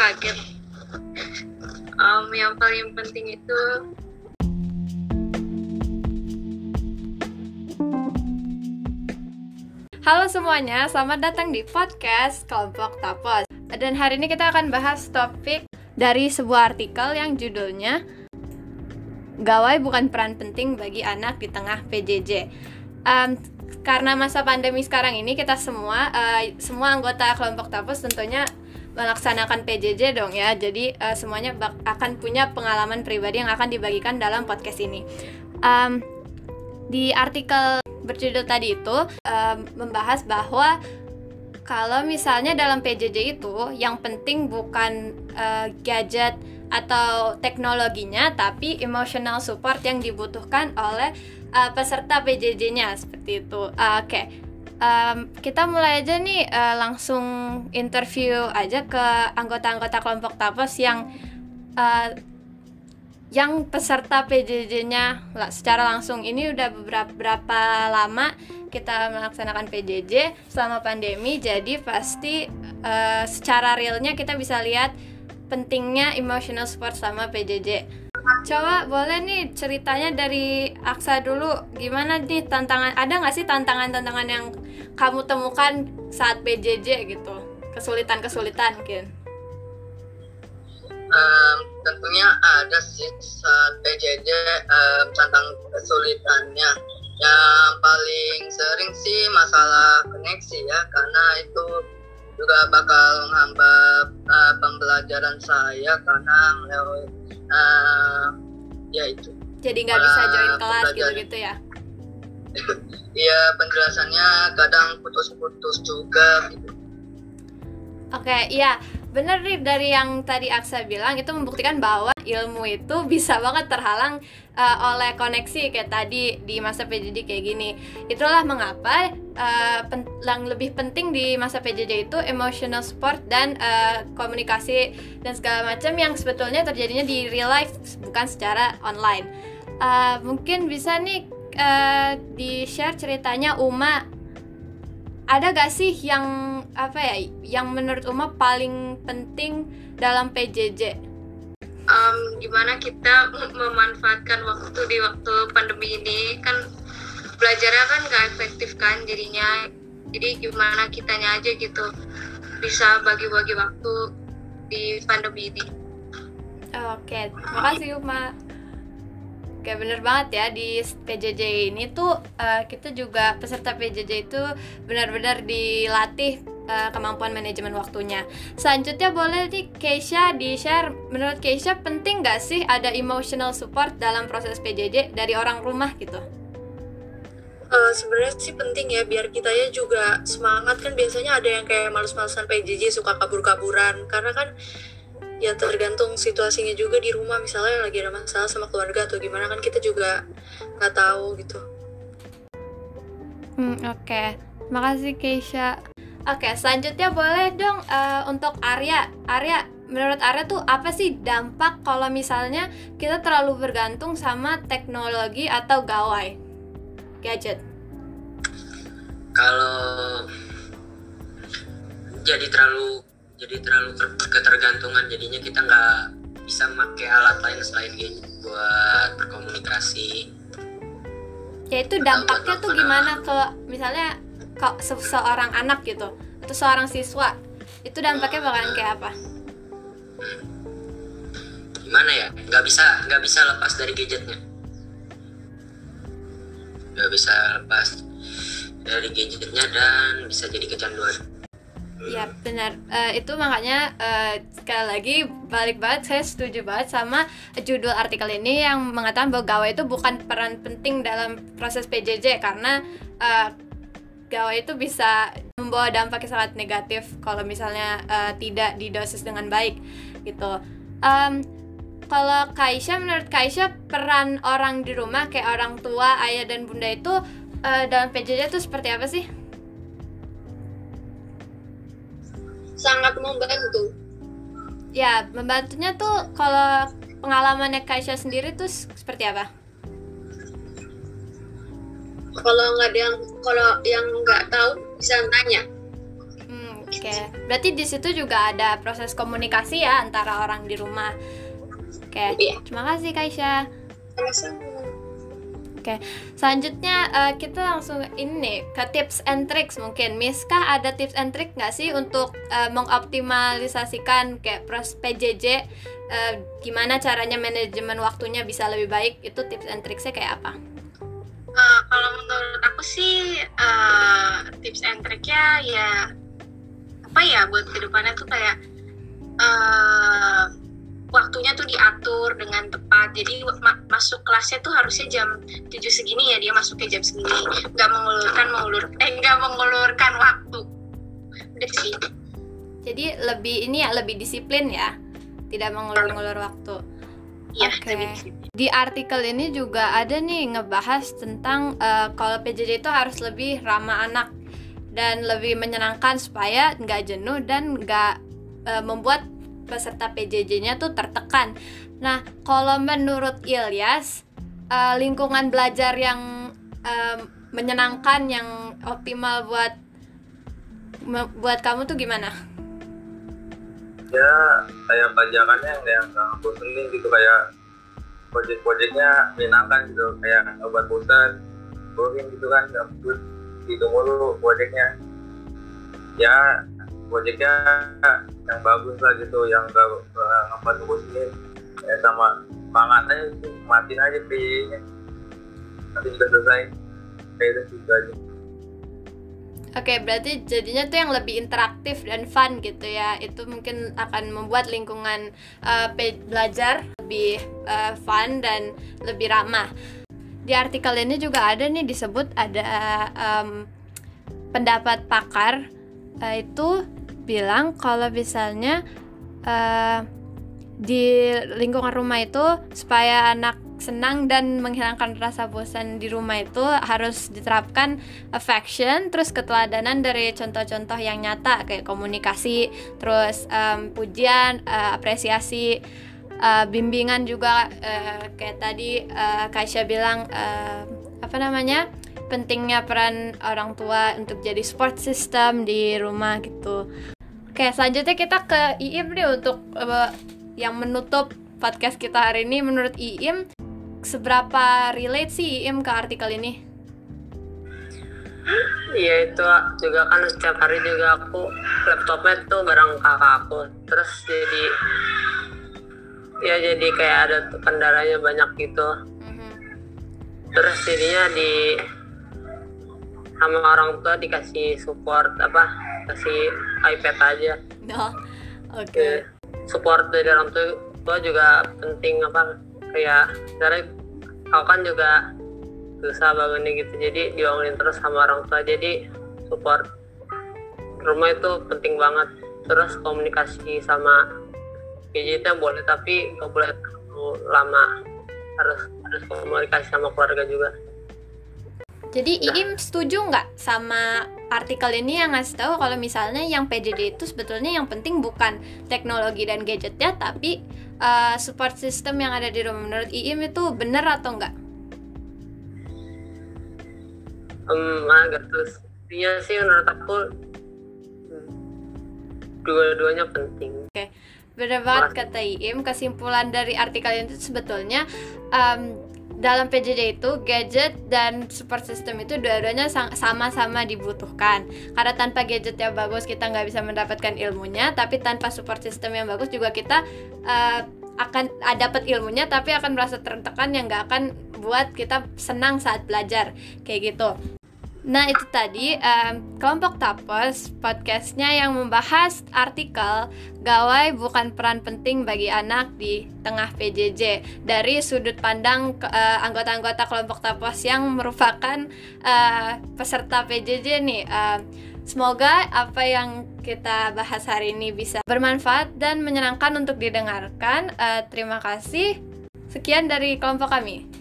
kaget um, yang paling penting itu Halo semuanya, selamat datang di podcast Kelompok Tapos. Dan hari ini kita akan bahas topik dari sebuah artikel yang judulnya Gawai bukan peran penting bagi anak di tengah PJJ. Um, karena masa pandemi sekarang ini kita semua uh, semua anggota kelompok Tapos tentunya melaksanakan PJJ dong ya. Jadi uh, semuanya akan punya pengalaman pribadi yang akan dibagikan dalam podcast ini. Um, di artikel berjudul tadi itu uh, membahas bahwa kalau misalnya dalam PJJ itu yang penting bukan uh, gadget atau teknologinya tapi emotional support yang dibutuhkan oleh uh, peserta PJJ-nya seperti itu. Uh, Oke. Okay. Um, kita mulai aja nih uh, langsung interview aja ke anggota-anggota kelompok tapos yang uh, yang peserta PJJ-nya secara langsung. Ini udah beberapa berapa lama kita melaksanakan PJJ selama pandemi jadi pasti uh, secara realnya kita bisa lihat pentingnya emotional support sama PJJ. Coba boleh nih ceritanya dari Aksa dulu. Gimana nih tantangan ada nggak sih tantangan-tantangan yang kamu temukan saat PJJ gitu. Kesulitan-kesulitan mungkin? um, tentunya ada sih saat PJJ um, tentang kesulitannya. Yang paling sering sih masalah koneksi ya karena itu juga bakal menghambat uh, pembelajaran saya karena melewati uh, ya itu. Jadi nggak bisa join kelas gitu gitu ya iya penjelasannya kadang putus-putus juga gitu oke okay, iya bener nih dari yang tadi Aksa bilang itu membuktikan bahwa ilmu itu bisa banget terhalang uh, oleh koneksi kayak tadi di masa PJJ kayak gini. Itulah mengapa uh, yang lebih penting di masa PJJ itu emotional support dan uh, komunikasi dan segala macam yang sebetulnya terjadinya di real life bukan secara online. Uh, mungkin bisa nih uh, di share ceritanya Uma ada gak sih yang apa ya yang menurut Uma paling penting dalam PJJ? Um, gimana kita memanfaatkan waktu di waktu pandemi ini kan belajarnya kan gak efektif kan jadinya jadi gimana kitanya aja gitu bisa bagi-bagi waktu di pandemi ini. Oke, makasih Uma. Oke bener banget ya di PJJ ini tuh uh, kita juga peserta PJJ itu benar-benar dilatih uh, kemampuan manajemen waktunya. Selanjutnya boleh nih Keisha di share menurut Keisha penting gak sih ada emotional support dalam proses PJJ dari orang rumah gitu? Uh, sebenarnya sih penting ya biar kitanya juga semangat kan biasanya ada yang kayak males-malesan PJJ suka kabur-kaburan karena kan ya tergantung situasinya juga di rumah misalnya lagi ada masalah sama keluarga atau gimana kan kita juga nggak tahu gitu. Hmm, oke. Okay. Makasih Keisha. Oke, okay, selanjutnya boleh dong uh, untuk Arya. Arya, menurut Arya tuh apa sih dampak kalau misalnya kita terlalu bergantung sama teknologi atau gawai gadget? Kalau jadi terlalu jadi terlalu ketergantungan. Jadinya kita nggak bisa pakai alat lain selain gadget buat berkomunikasi. Ya itu dampaknya tuh gimana ke misalnya ke seorang anak gitu atau seorang siswa itu dampaknya bakalan kayak apa? Hmm. gimana ya? Nggak bisa nggak bisa lepas dari gadgetnya. Nggak bisa lepas dari gadgetnya dan bisa jadi kecanduan Ya benar uh, itu makanya uh, sekali lagi balik banget saya setuju banget sama judul artikel ini yang mengatakan bahwa gawai itu bukan peran penting dalam proses PJJ karena uh, gawai itu bisa membawa dampak yang sangat negatif kalau misalnya uh, tidak didosis dengan baik gitu. Um, kalau Kaisha menurut Kaisha peran orang di rumah kayak orang tua ayah dan bunda itu uh, dalam PJJ itu seperti apa sih? Sangat membantu. Ya, membantunya tuh kalau pengalamannya Kaisha sendiri tuh seperti apa? Kalau nggak ada yang kalau yang nggak tahu bisa nanya. Hmm, Oke, berarti di situ juga ada proses komunikasi ya antara orang di rumah. Oke, Iya. terima kasih Kaisha. Sama-sama. Oke, selanjutnya eh, kita langsung ini ke tips and tricks mungkin. Miska ada tips and trick nggak sih untuk eh, mengoptimalisasikan kayak pros PJJ? eh, gimana caranya manajemen waktunya bisa lebih baik? Itu tips and tricksnya kayak apa? Eh, kalau menurut aku sih eh, tips and triknya ya apa ya buat ke depannya tuh kayak eh, waktunya tuh diatur dengan tepat jadi ma- masuk kelasnya tuh harusnya jam 7 segini ya dia masuknya jam segini nggak mengulurkan mengulur eh nggak mengulurkan waktu udah sih Jadi lebih ini ya lebih disiplin ya, tidak mengulur-ngulur waktu. ya Oke. lebih disiplin. Di artikel ini juga ada nih ngebahas tentang eh, kalau PJJ itu harus lebih ramah anak dan lebih menyenangkan supaya nggak jenuh dan nggak eh, membuat peserta PJJ-nya tuh tertekan. Nah, kalau menurut Ilyas, eh, lingkungan belajar yang eh, menyenangkan, yang optimal buat buat kamu tuh gimana? ya kayak pajakannya yang nggak bosenin gitu kayak project-projectnya menyenangkan gitu kayak obat bosan boring gitu kan nggak terus gitu mulu projectnya ya projectnya yang bagus lah gitu yang nggak ngebuat bosenin ya sama semangatnya itu matiin aja PJ-nya nanti sudah selesai itu gitu aja Oke, berarti jadinya tuh yang lebih interaktif dan fun gitu ya. Itu mungkin akan membuat lingkungan pe- belajar lebih eh, fun dan lebih ramah. Di artikel ini juga ada nih disebut ada em, pendapat pakar eh, itu bilang kalau misalnya eh, di lingkungan rumah itu supaya anak senang dan menghilangkan rasa bosan di rumah itu harus diterapkan affection terus keteladanan dari contoh-contoh yang nyata kayak komunikasi terus em, pujian eh, apresiasi eh, bimbingan juga eh, kayak tadi eh, Kaisha bilang eh, apa namanya pentingnya peran orang tua untuk jadi support system di rumah gitu oke selanjutnya kita ke Iim nih untuk eh, yang menutup podcast kita hari ini. Menurut Iim seberapa relate sih Iim ke artikel ini? Iya itu juga kan setiap hari juga aku laptopnya tuh bareng kakak aku. Terus jadi ya jadi kayak ada kendalanya banyak gitu. Mhm. terus jadinya di sama orang tua dikasih support apa kasih iPad aja. Oh, oke. Ya, support dari orang tua juga penting apa kayak dari aku kan juga susah bangunnya gitu jadi dibangunin terus sama orang tua jadi support rumah itu penting banget. Terus komunikasi sama gadgetnya boleh tapi nggak boleh terlalu lama. Harus harus komunikasi sama keluarga juga. Jadi Iim setuju nggak sama artikel ini yang ngasih tahu kalau misalnya yang PJJ itu sebetulnya yang penting bukan teknologi dan gadgetnya tapi uh, support system yang ada di rumah. Menurut Iim itu benar atau enggak? um, agak terus intinya sih menurut aku dua-duanya penting Benar banget kata Iim. Kesimpulan dari artikel itu sebetulnya um, dalam PJJ itu gadget dan support system itu dua-duanya sama-sama dibutuhkan. Karena tanpa gadget yang bagus kita nggak bisa mendapatkan ilmunya tapi tanpa support system yang bagus juga kita uh, akan uh, dapat ilmunya tapi akan merasa tertekan yang nggak akan buat kita senang saat belajar. Kayak gitu Nah itu tadi em, kelompok tapos podcastnya yang membahas artikel gawai bukan peran penting bagi anak di tengah PJJ dari sudut pandang eh, anggota-anggota kelompok tapos yang merupakan eh, peserta PJJ nih. Em, semoga apa yang kita bahas hari ini bisa bermanfaat dan menyenangkan untuk didengarkan. Eh, terima kasih. Sekian dari kelompok kami.